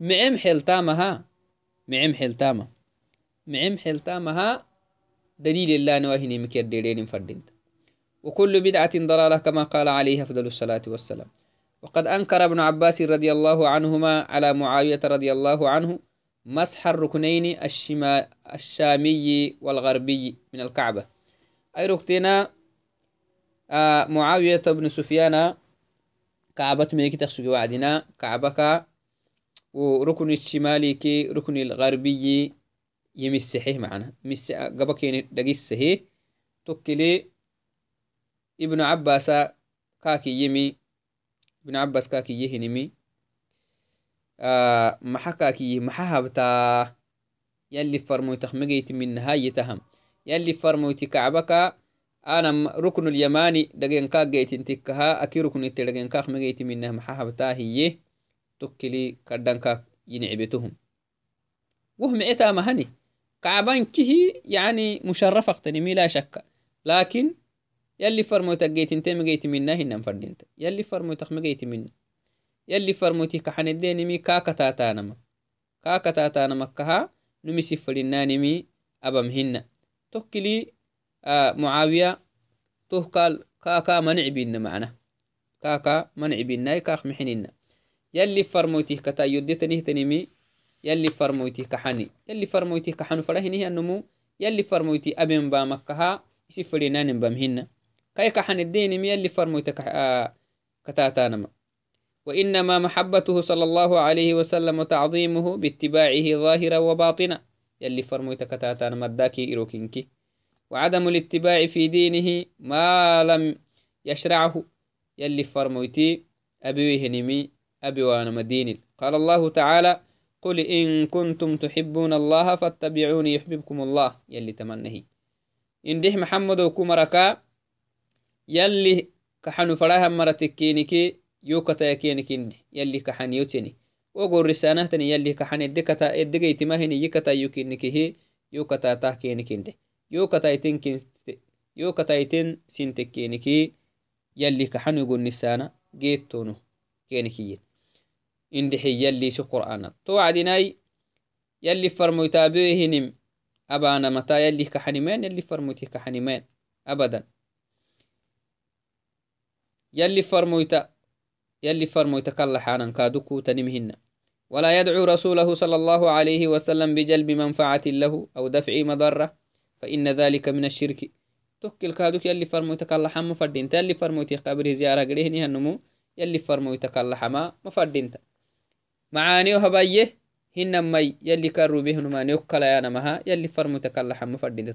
معم حلتامها معم حلتامة. معم حلتامها دليل الله نواهني مكير ديرين فردين وكل بدعة ضلالة كما قال عليه أفضل الصلاة والسلام. وقد أنكر ابن عباس رضي الله عنهما على معاوية رضي الله عنه مسح الركنين الشامي والغربي من الكعبة. أي ركتنا آه معاوية بن سفيان كعبة ميكي تخسوكي وعدنا كعبك وركن الشمالي كي ركن الغربي يمسحه معنا. مس قبك يعني دقيسه تكلي ابن عباس كاكي يمي ابن عباس كاكي يهنمي آه محا كاكي محا بتا يلي فرمو تخمجيت من نهاية تهم يلي فرمو تكعبك أنا ركن اليماني دقين كاك جيت انتكها أكي ركن انت دقين كاك مجيت منها محا بتا هي تكلي كردن كاك ينعبتهم وهم عتا مهني كعبان كهي يعني مشرفة اقتنمي لا شكا لكن musharafaqtanimi la shakka lakin yalli farmoytak geytinte megeyti mina hinan fadinta yalli farmoytak megeyti mina yalli farmoyti kaxanedenimi kaakataatanama kaakataatanamakaha numisi fadinanimi abam hina tokkili معاوية تو قال كاكا منع بينا معنا كاكا منع بينا كاخ محننا يلي فرموتيه كتا يدتنيه تنمي يلي فرموتيه كحني يلي فرموتيه كحنو فرهنه النمو يلي فرموتي أبن بامكها يسي فرينان بامهن كاي كحن الدين يلي فرموتك آه كتاتانما. وإنما محبته صلى الله عليه وسلم وتعظيمه باتباعه ظاهرا وباطنا. يلي فرموتك كتاتانما الداكي إروكينكي. وعدم الاتباع في دينه ما لم يشرعه. يلي فرمويتي أبي هنمي أبي وأنا مدين قال الله تعالى قل إن كنتم تحبون الله فاتبعوني يحببكم الله. يلي تمنهي. إن ده محمد وكمركا يلي كحنو فراها مرتكينكي يوكتا يكينكين يلي كحن يوتني وقول رسانة يلي كحن الدكتا الدقيت ما هني يكتا يوكينكي يوكتا تاكينكين ده yo katayten sintekkeniki yalli kaxanugonnisana geettono kenikiyen indixi yallisi qur'ana to wacdinai yalli farmoytaabehinim abanamata yalli kaxanimen yalli farmoyti kaxanimen أبدا يلي فرمويتا يلي فرمويتا كلا حانا كادوكو تنمهن. ولا يدعو رسوله صلى الله عليه وسلم بجلب منفعة له أو دفع مضرة. فإن ذلك من الشرك. توكل كادوك يلي فرمويتا كلا حما فردينتا يلي فرمويتا قبره زيارة قريهني هنمو يلي فرمويتا كلا حما ما فردينتا معانيو هبايه مي. يلي كارو به ما نيوكلا يا نمها يلي فرمو تكلا حم فردين.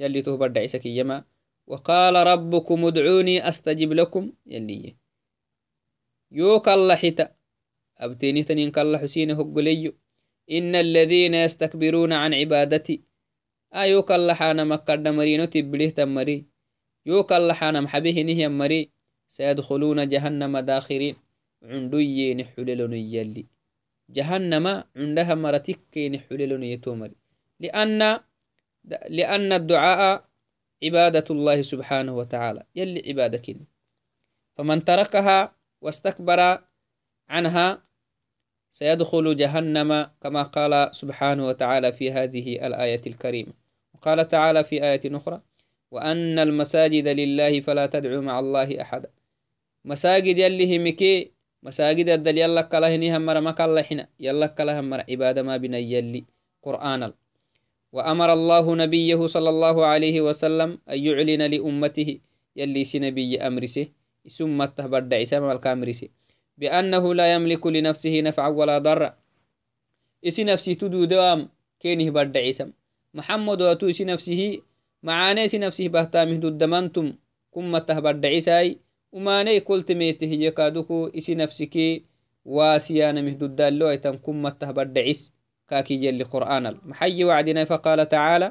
الله يلي تهبر دعيسك يما وقال ربكم ادعوني أستجب لكم. يلي يوك الله حتا أبتيني تنين كالله حسين هقليو إن الذين يستكبرون عن عبادتي. آيوك الله حانا مكرد مرينو تبليه تمري. يوك الله حانا محبه نهي مري. سيدخلون جهنم داخرين. عندي نحللون يلي. جهنم عندها مرتك نحللون يتومر لأن لأن الدعاء عبادة الله سبحانه وتعالى. يلي عبادك فمن تركها واستكبر عنها سيدخل جهنم كما قال سبحانه وتعالى في هذه الآية الكريمة. وقال تعالى في آية أخرى وأن المساجد لله فلا تدعوا مع الله أحدا. مساجد يلي همكي مساجد الدل يلا كلا هني همر ما كلا حنا. يلا كلا همر عبادة ما بنا يلي. قرآن وأمر الله نبيه صلى الله عليه وسلم أن يعلن لأمته يلي سنبي أمرسه ثم تهبرد عيسى والكامرسه بأنه لا يملك لنفسه نفعا ولا ضرا. إسي نفسه تدو دوام كينه برد عيسى محمد واتو إسي نفسه معاني إسي نفسه بهتامه ددمانتم كم تهبرد عيسى umanei koltemete hiye kaduku isi nafsiki wasiyanamih dudallo aitan kummatah baddacis kaki yelli qur'anal maxayi wacdinai faqala tacaala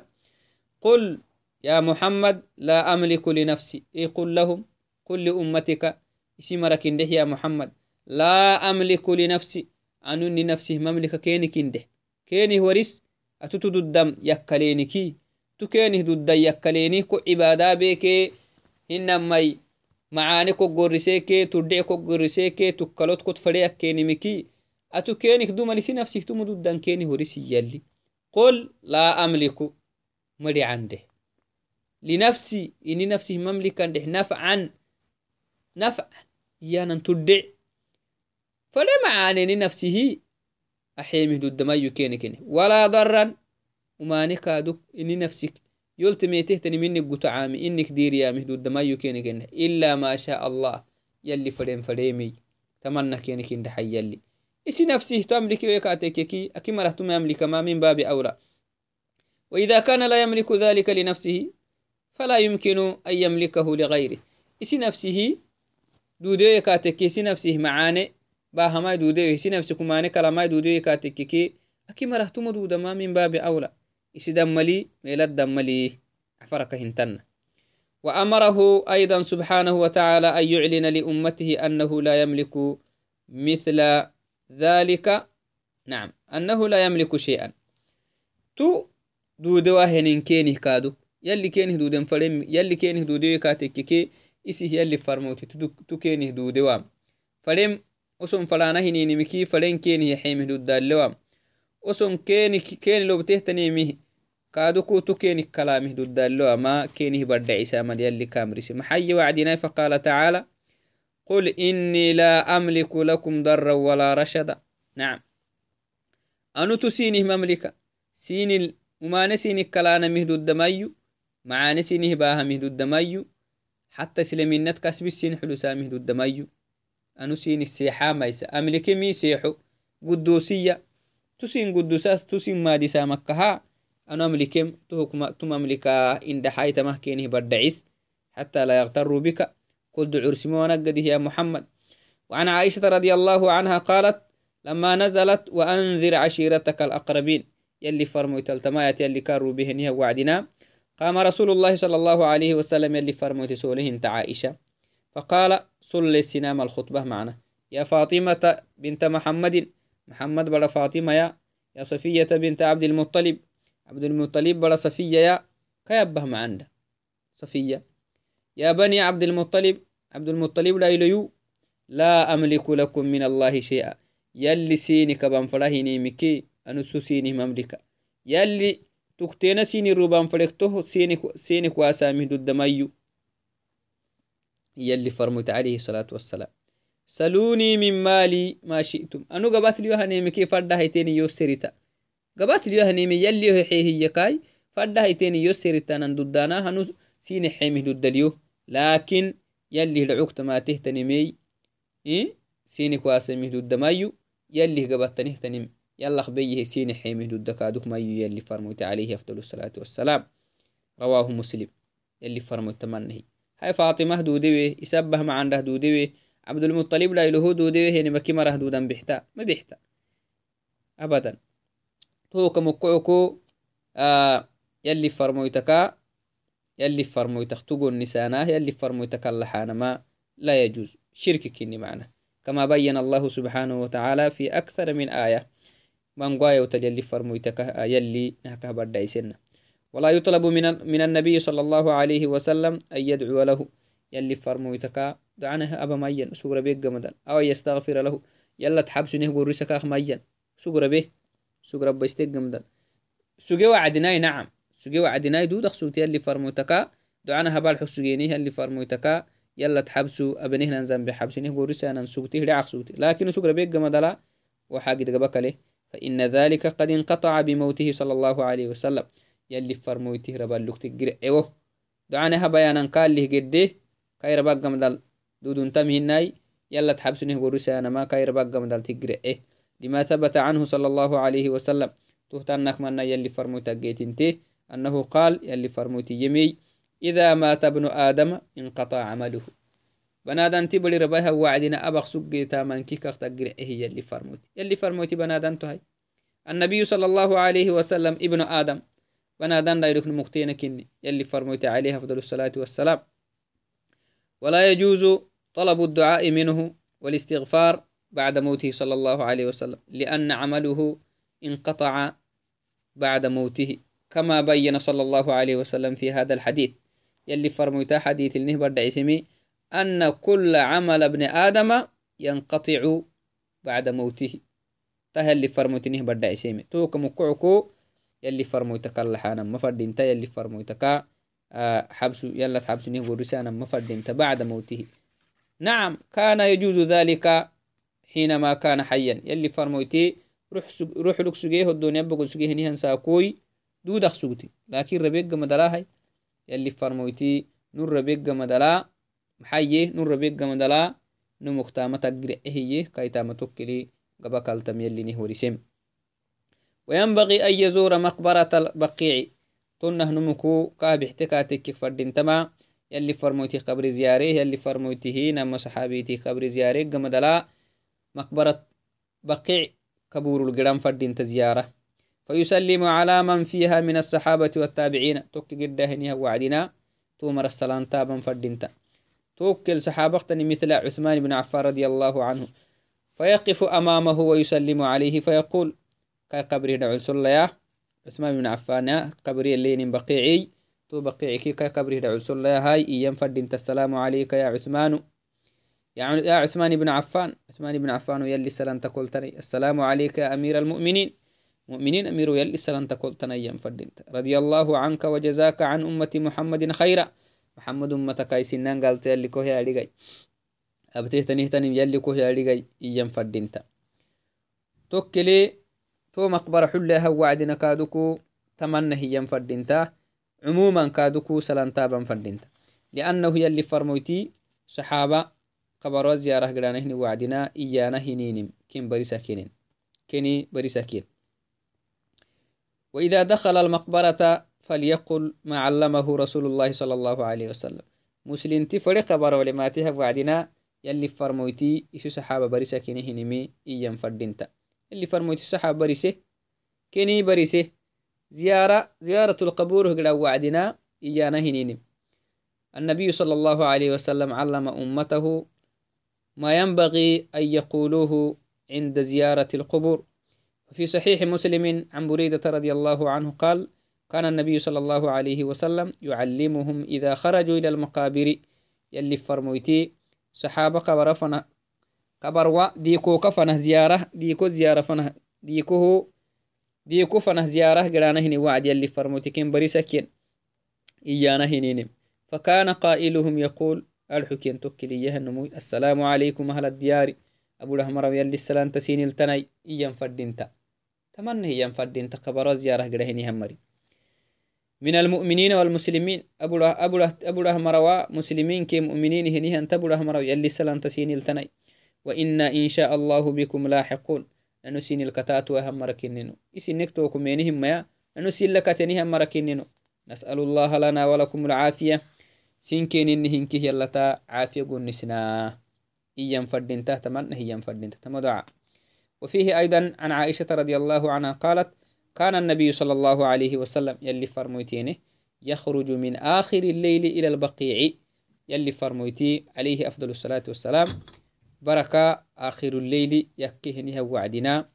قل يا محمد لا أملك لنفسي. إي قل لهم قل لأمتك. اسمرك كنده يا محمد. لا أملك لنفسي. أنني نفسي مملكة كيني كنده كيني ورس أتتد الدم يكالينكي تكيني ضد يكاليني كو عبادة بيكي. إنما macaani koggoriseke tudhic koggoriseke tukkalot kot fadheakkenimiki atu kenik dumalisi nafsihtumu duddan keni horisiyalli qol laa amliku madi candeh linafsi ini nafsih mamlikandeh nafcan nafcan iyanan tudhic fadhe macaaneni nafsihi axeemih duddamayu kenikene walaa daran umani kaaduk ini nafsik يلتميتهتني منك قطعامي إنك ديريامي دود ما يكينك إلا ما شاء الله يلي فريم فريمي تمنى كينك إن حي يلي إسي نفسه تملك ويكاتيكي أكي مرهتم يملك ما من باب أولى وإذا كان لا يملك ذلك لنفسه فلا يمكن أن يملكه لغيره. إسي نفسه دودو يكاتيكي إسي نفسه معاني. باها ما دودو إسي نفسه كماني كلامي دودو يكاتيكي أكي مرهتم دود ما من باب أولى isi dammali meelad dammali عفرك هنتن. وأمره أيضا سبحانه وتعالى أن يعلن لأمته أنه لا يملك مثل ذلك نعم أنه لا يملك شيئا. تو دودوا هنين كينه كادو. يلي كينه دودن فرم يلي كينه دودوا كاتككي إسي يلي فرموتي. تو كينه دودوا فرم أسم فلانا هنين مكي فرين كينه يحيمه دود اللوام oson keni keni lobtehtanimih kaduku tu kenih kalamih dudallo ama kenih baddacisamad yalli kamrisi maxayi wacdinai faqala tacaala قل إني لا أملك لكم ضرا ولا رشدا. نعم. أنو تسينه مملكة سين وما نسينه كلانا مهدو الدميو مع نسينه باها مهدو الدميو حتى سلمينت كسب السين حلوسا مهدو الدميو أنو سين السيحة ميسا أملك مي سيحو قدوسية tusin gudusas tusin madisamakaha ano amlikem tum amlika indaxaitamah kenih baddacis حتى لا يغتروا بك. قل دعور سمونقده يا محمد. وعن عائشة رضي الله عنها قالت لما نزلت وأنذر عشيرتك الأقربين يلي فرموا تلتمايت يلي كاروا بهن وعدنا. قام رسول الله صلى الله عليه وسلم يلي فرموا تسوله انت عائشة. فقال صل السنام الخطبة معنا. يا فاطمة بنت محمد محمد بلا فاطمة يا يا صفية بنت عبد المطلب عبد المطلب بلا صفية يا كيبه معنا. صفية. يا بني عبد المطلب عبد المطلب لا إليو لا أملك لكم من الله شيئا. يلي سيني كبان فلاهيني مكي أنسو سيني مملكة. يلي تكتين سيني روبان فريقته سيني سيني ضد مايو يلي فرمت عليه الصلاة والسلام. سلوني من مالي ما شئتم. أنو قبات ليو هنيمي كي فردا هيتيني يو سريتا قبات ليو هنيمي يلي هو حيه يكاي فردا هيتيني يو سريتا ندودانا هنو سيني حيمي ضد اليو لكن يلي العقت ما تهتنمي إيه؟ سيني كواسامي ضد مايو يلي قبات تنهتنم يلا خبيه سين حيمه دكادوك ما يلي فرموت عليه أفضل الصلاة والسلام. رواه مسلم يلي فرموت تمنه. هاي فاطمة دودوي يسبه مع عنده دودوي عبد المطلب لا يلهو دودوي هني مكي مرة دودا بحتا ما بحتا أبدا. تو كمكعكو آه يلي فرمويتكا يلي فرمويتك تقول نساناه يلي فرمويتك اللحان ما لا يجوز. شرك كني معنا. كما بين الله سبحانه وتعالى في أكثر من آية. مانغوايا وتجلي فرمويتك يلي نهكه بدايسنا ولا يطلب من من النبي صلى الله عليه وسلم أن يدعو له. يلي فرمويتك دعنه أبا مين سورة بيك أو يستغفر له. يلا تحبس نه قرسك أخ مين. سورة به سورة بيستيك جمدان سوجي وعدناي نعم. دود أخسوت يلي فرمويتك دعنا هبال حسوجيني يلي فرمويتك يلا تحبسوا أبنه ننزم بحبسنه قرسنا نسوتي لعق سوتي لكن سورة بيك جمدلا وحاجة جبك له فإن ذلك قد انقطع بموته صلى الله عليه وسلم يلي فرمويته ربالوك تقرأ أيوه دعانها بيانا قال له قده كاي رباق مدل دودون تمهناي يلا تحبسنه ورسانا ما. كاي رباق مدل تقرأ إيه لما ثبت عنه صلى الله عليه وسلم تهتنك منا يلي فرموت انته أنه قال يلي فرموت يمي إذا مات ابن آدم انقطع عمله. بنادن تبلي ربها وعدنا أبغ سجي تامن كي كخت إيه يلي فرموتي. يلي فرموتي بنادن تهي. النبي صلى الله عليه وسلم ابن آدم بنادن لا يركن مختين كني. يلي فرموتي عليه أفضل الصلاة والسلام. ولا يجوز طلب الدعاء منه والاستغفار بعد موته صلى الله عليه وسلم لأن عمله انقطع بعد موته. كما بين صلى الله عليه وسلم في هذا الحديث. يلي فرموتا حديث النهبر دعيسمي أن كل عمل ابن آدم ينقطع بعد موته. تهل اللي فرموتنيه بدأ سيمي توك مكعكو يلي فرموتك اللحانا مفردين يلي فرموتك آه حبس يلا تحبس نيه ورسانا مفردين بعد موته. نعم كان يجوز ذلك حينما كان حيا. يلي فرموتي روح. روح لك سجيه الدنيا بقول سجيه نيهن ساكوي. دودخ سجتي لكن ربيق مدلاهي يلي فرموتي نور ربيق مدلا maxayye nun rabegammadala nu muktamata gire'ehiye kaitama tokkili gaba kaltam yalinih warisem وينبغي أن يزور مقبرة البقيع. تنه نمكو كابحت كاتك فردنتما يلي فرموتي قبر زياره يلي فرموتي نما صحابيتي قبر زياره قمدلا مقبرة بقيع كبور القرام فردنت زيارة فيسلم على من فيها من الصحابة والتابعين. توك قدهنها وعدنا تومر السلام تابا فردنتا توكل صحابتني مثل عثمان بن عفان رضي الله عنه. فيقف أمامه ويسلم عليه فيقول كاي قبري دعو يا عثمان بن عفان قبري اللين بقيعي. تو بقيعك كاي قبري دعو يا هاي. إيام فدنت السلام عليك يا عثمان. يعني يا عثمان بن عفان. عثمان بن عفان يلي سلام تقولتني السلام عليك يا أمير المؤمنين. مؤمنين أمير يلي سلام تقولتني أيام فدنت رضي الله عنك وجزاك عن أمة محمد خيرا. محمد أمتك يسنان قالت يلي كوهي أدقاي أبتيه تنهتني يلي كوهي أدقاي إيام فردينتا توكلي تو مقبرة حلها وعدنا كادوكو تمنى هي فردينتا عموما كادوكو سلانتابا فردينتا لأنه يلي فرموتي صحابة قبروا زيارة قرانهن وعدنا إيانا هنينم. كين بريسا كينين. كيني بريسا كين وإذا دخل المقبرة فليقل ما علمه رسول الله صلى الله عليه وسلم. مسلم تفرق خبر ولماتها وعدنا يلي فرمويتي إسو صحابة بريسة كيني هنمي إيام فردينتا. اللي فرمويتي صحابة بريسة كيني بريسة زيارة زيارة القبور هقلا وعدنا إيانا هنينم النبي صلى الله عليه وسلم علم أمته ما ينبغي أن يقولوه عند زيارة القبور. وفي صحيح مسلم عن بريدة رضي الله عنه قال كان النبي صلى الله عليه وسلم يعلمهم إذا خرجوا إلى المقابر يلي فرمويتي صحابة قبر فنا قبر و ديكو كفنه زيارة ديكو زيارة فنه ديكو ديكو فنه زيارة قرانا هني وعد يلي فرموتكين بريسكين إيانا هنينم فكان قائلهم يقول الحكين توكلي النمو السلام عليكم أهل الديار أبو الأحمر يلي السلام تسين التناي إيان فردينتا هي فردينتا قبر زيارة قرهني همري من المؤمنين والمسلمين أبو أبو أبو الأحمر مسلمين كي مؤمنين هني أنت أبو الأحمر يلي السلام تسين التناي. وإنا إن شاء الله بكم لاحقون. أنو سين الكتات وهم مركنينو إسنك توكم ينهم ما أنو سين لكتنهم مركنينو نسأل الله لنا ولكم العافية. سينكين إنهن كه يلتا عافية قنسنا. إيام فردين تمن هي فردين تمدعا وفيه أيضا عن عائشة رضي الله عنها قالت كان النبي صلى الله عليه وسلم يلي فرمويتينه يخرج من آخر الليل إلى البقيع يلي فرمويتي عليه أفضل الصلاة والسلام بركة آخر الليل يكهنها وعدنا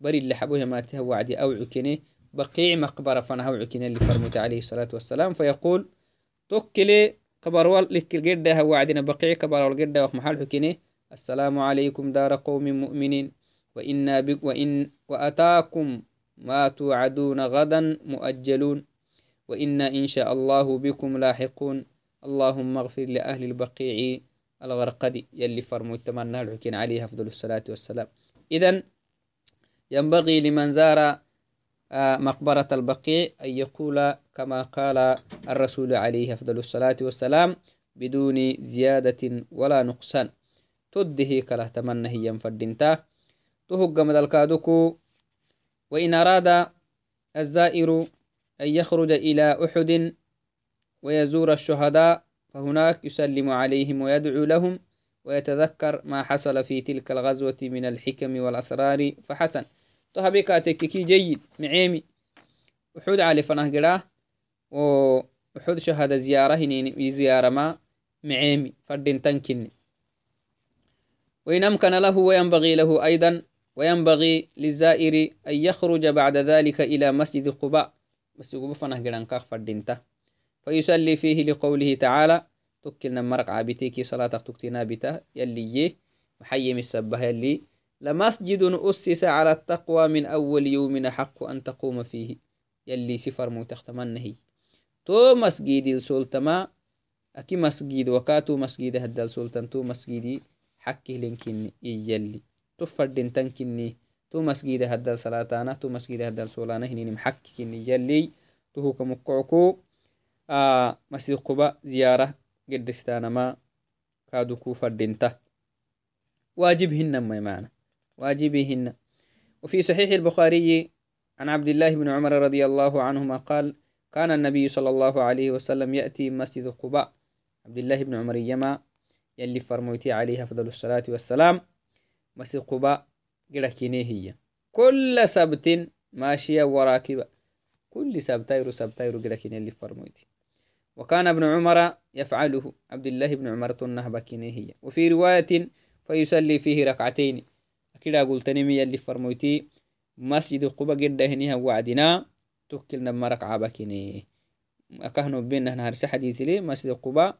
بري اللي حبوها ما وعدي أو عكني بقيع مقبرة فنها وعكني اللي فرموت عليه الصلاة والسلام. فيقول توكلي كبر لك وعدنا بقيع كبر والقردة ومحل حكيني السلام عليكم دار قوم مؤمنين. وإنا بك وإن وأتاكم ما توعدون غدا مؤجلون. وإنا إن شاء الله بكم لاحقون. اللهم اغفر لأهل البقيع الغرقدي يلي فرمو يتمنى الحكين عليه أفضل الصلاة والسلام. إذا ينبغي لمن زار آه، مقبرة البقيع أن يقول كما قال الرسول عليه أفضل الصلاة والسلام بدون زيادة ولا نقصان. تده كله تمنى هي ينفدنتا تهج مدلكادكو وإن أراد الزائر أن يخرج إلى أحد ويزور الشهداء فهناك يسلم عليهم ويدعو لهم ويتذكر ما حصل في تلك الغزوة من الحكم والأسرار. فحسن. تهبي كاتككي جيد معيمي. وحود علي فنه قراه وحود شهادة زيارة هنين زيارة ما معيمي فردين تنكني. وإن أمكن له وينبغي له أيضا وينبغي للزائر أن يخرج بعد ذلك إلى مسجد قباء. بس يقول فنه قران كاخ فردين فيصلي فيه لقوله تعالى تكلنا مرق عابتيكي صلاة تكتنا بته يلي محيم السبه يلي لمسجد أسس على التقوى من أول يوم حق أن تقوم فيه يلي سفر متختمنه تو مسجد السلطما أكي مسجد وكاتو مسجد هدى السلطان تو مسجد حكي لنكني يلي تفردين تنكني تو مسجد هدى الصلاة تو مسجد هدى السولانة هنين محكي يلي تو كمقعكو آه مسجد قباء زيارة قدستانما كادوكو فردينتا واجبهن ما معنى واجبهن وفي صحيح البخاري عن عبد الله بن عمر رضي الله عنهما قال كان النبي صلى الله عليه وسلم يأتي مسجد قباء. عبد الله بن عمر يما يلي فرموتي عليه أفضل الصلاة والسلام. مسجد قباء قلكيني هي كل سبت ماشية وراكبة كل سبتايرو سبتايرو قلكيني اللي فرموتي وكان ابن عمر يفعله عبد الله بن عمر تنه هي وفي رواية فيصلي فيه ركعتين أكيد قلت نمي اللي فرموتي مسجد قبة قد هنيها وعدنا توكلنا مرق بكيني أكهنو بينا نهار حديث لي مسجد قبة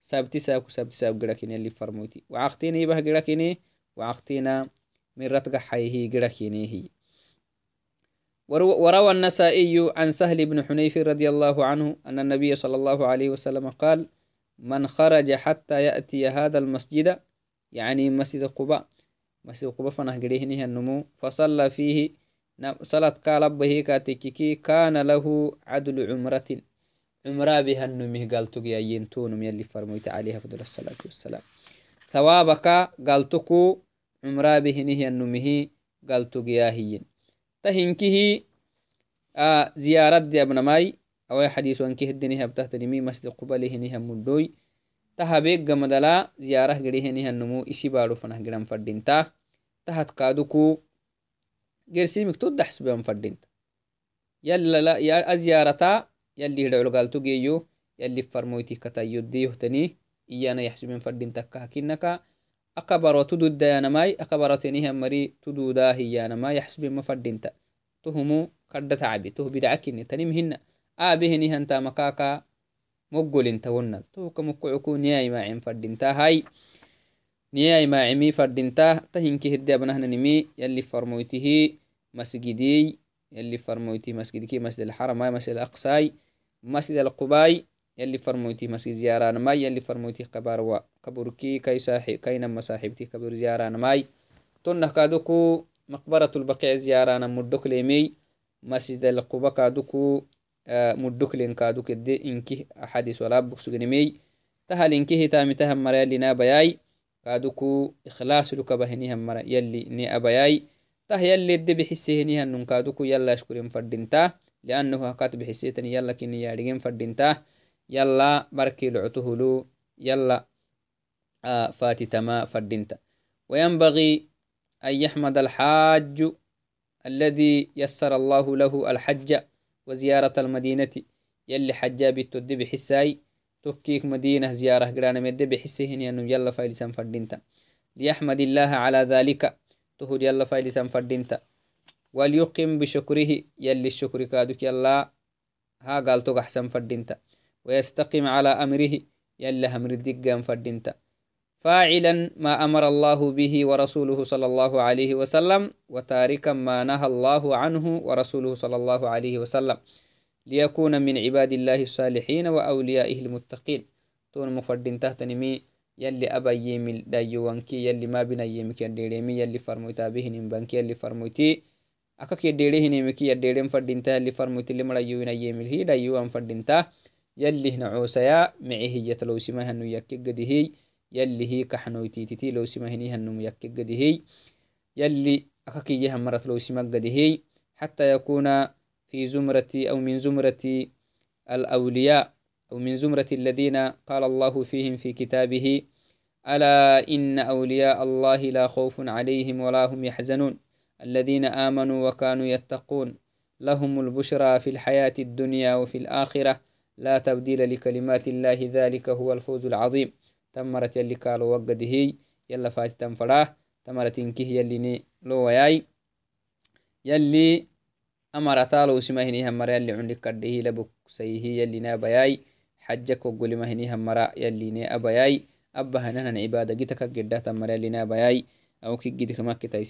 سابتي ساكو سابتي ساب قراكيني اللي فرموتي وعقتيني به قراكيني وعقتينا من رتق حيه قراكيني هي وروى النسائي عن سهل بن حنيف رضي الله عنه أن النبي صلى الله عليه وسلم قال من خرج حتى يأتي هذا المسجد يعني مسجد قباء. مسجد قباء فنه قريهنه النمو. فصلى فيه صلاة قال به كاتككي كان له عدل عمرة عمرة بها النمه قال تقيا ينتون يلي فرميت عليها فضل الصلاة والسلام. ثوابك قال تكو عمرة بهنه النمه قال تقيا هين تهنكه آه زيارة دي ابن ماي أو حديث وانكه الدنيا بتهتنمي مسجد قبله نها مدوي تهبيك جمدلا زيارة قريه نها النمو إشي بارو فنه قرام فردينتا. تهت كادوكو قرسيمك تود حسبهم فردينتا. يلا لا يا أزيارتا يلي هدعو قالتو جيو يلي فرمويتي كتا يديه تني. إيانا يحسبين فردينتا كهكينكا أقبر تدود ديانا ماي أقبر تنيها مري تدودا هيانا ما يحسب مفردينتا تهمو كرد تعبي تو بدعكني تنمهن آبهني هنتا مكاكا مقل انت ونل تو كمقعكو نياي ما عم فردينتا هاي نياي ما عمي فردينتا تهنكي هدي أبنهن نمي يلي فرمويته مسجدي يلي يلي فرمويتي مسجد زياران ماي يلي فرمويتي قبار و قبركي كي صاحب كينا مصاحبتي قبر زياران ماي تنه كادوكو مقبرة البقيع زياران مدوك ليمي. مسجد القبا كادوكو آه مدوك لين كادوك دي إنكي أحاديث ولا بكسوغنمي تهل إنكي هتامي تهم مريا لنا بياي. كادوكو إخلاص لك بهنيهم مرا يلي ني أبياي ته يلي دي بحسه نيها نون كادوكو يلا شكرين فردينتا. لأنه هكات بحسيتني يلا كني يارجين فردينتا. يلا بركي لعته له يلا آه فاتي تما فردينتا وينبغي أن يحمد الحاج الذي يسر الله له الحج وزيارة المدينة. يلي حجابي تدي بحساي تكيك مدينة زيارة قرانا مدي بحسهن ينو يلا فايلسان فردينتا ليحمد الله على ذلك تهد يلا فايلسان فردينتا وليقم بشكره يلي الشكر كادك يلا ها قال تقحسن فردينتا ويستقيم على أمره. يلا همر الدقام فردينتا فاعلا ما أمر الله به ورسوله صلى الله عليه وسلم وتاركا ما نهى الله عنه ورسوله صلى الله عليه وسلم. ليكون من عباد الله الصالحين وأوليائه المتقين. تون مفردين تحت نمي يلي أبا يميل دايوانكي يلي ما بنا يمك يديريمي يلي فرمويتا بهن بانكي يلي فرمويتي. أكاك يديريه نمكي يديرين فردين تا يلي فرمويتي اللي مرا يوين يميل هي دايوان فردين تا كحنويتي تتي لو هنو يكي هي. يلي أكاكي يهم مرت لو سماك هي. حتى يكون في زمرة أو من زمرة الأولياء أو من زمرة الذين قال الله فيهم في كتابه ألا إن أولياء الله لا خوف عليهم ولا هم يحزنون. الذين آمنوا وكانوا يتقون لهم البشرى في الحياة الدنيا وفي الآخرة. لا تبديل لكلمات الله ذلك هو الفوز العظيم. تمرت يلي قالوا وقده يلا فاتي تنفراه تمرت إنكه يلي لو وياي يلي أمرتالو سمهني همرا يلي عندك كده لبك سيه يلي نابياي حجك وقولي مهني همرا يلي ني أبياي. أبا هنن عبادة جيتك قدة تمرا يلي نابياي أو كي جيتك مكة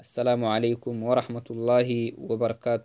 السلام عليكم ورحمة الله وبركاته.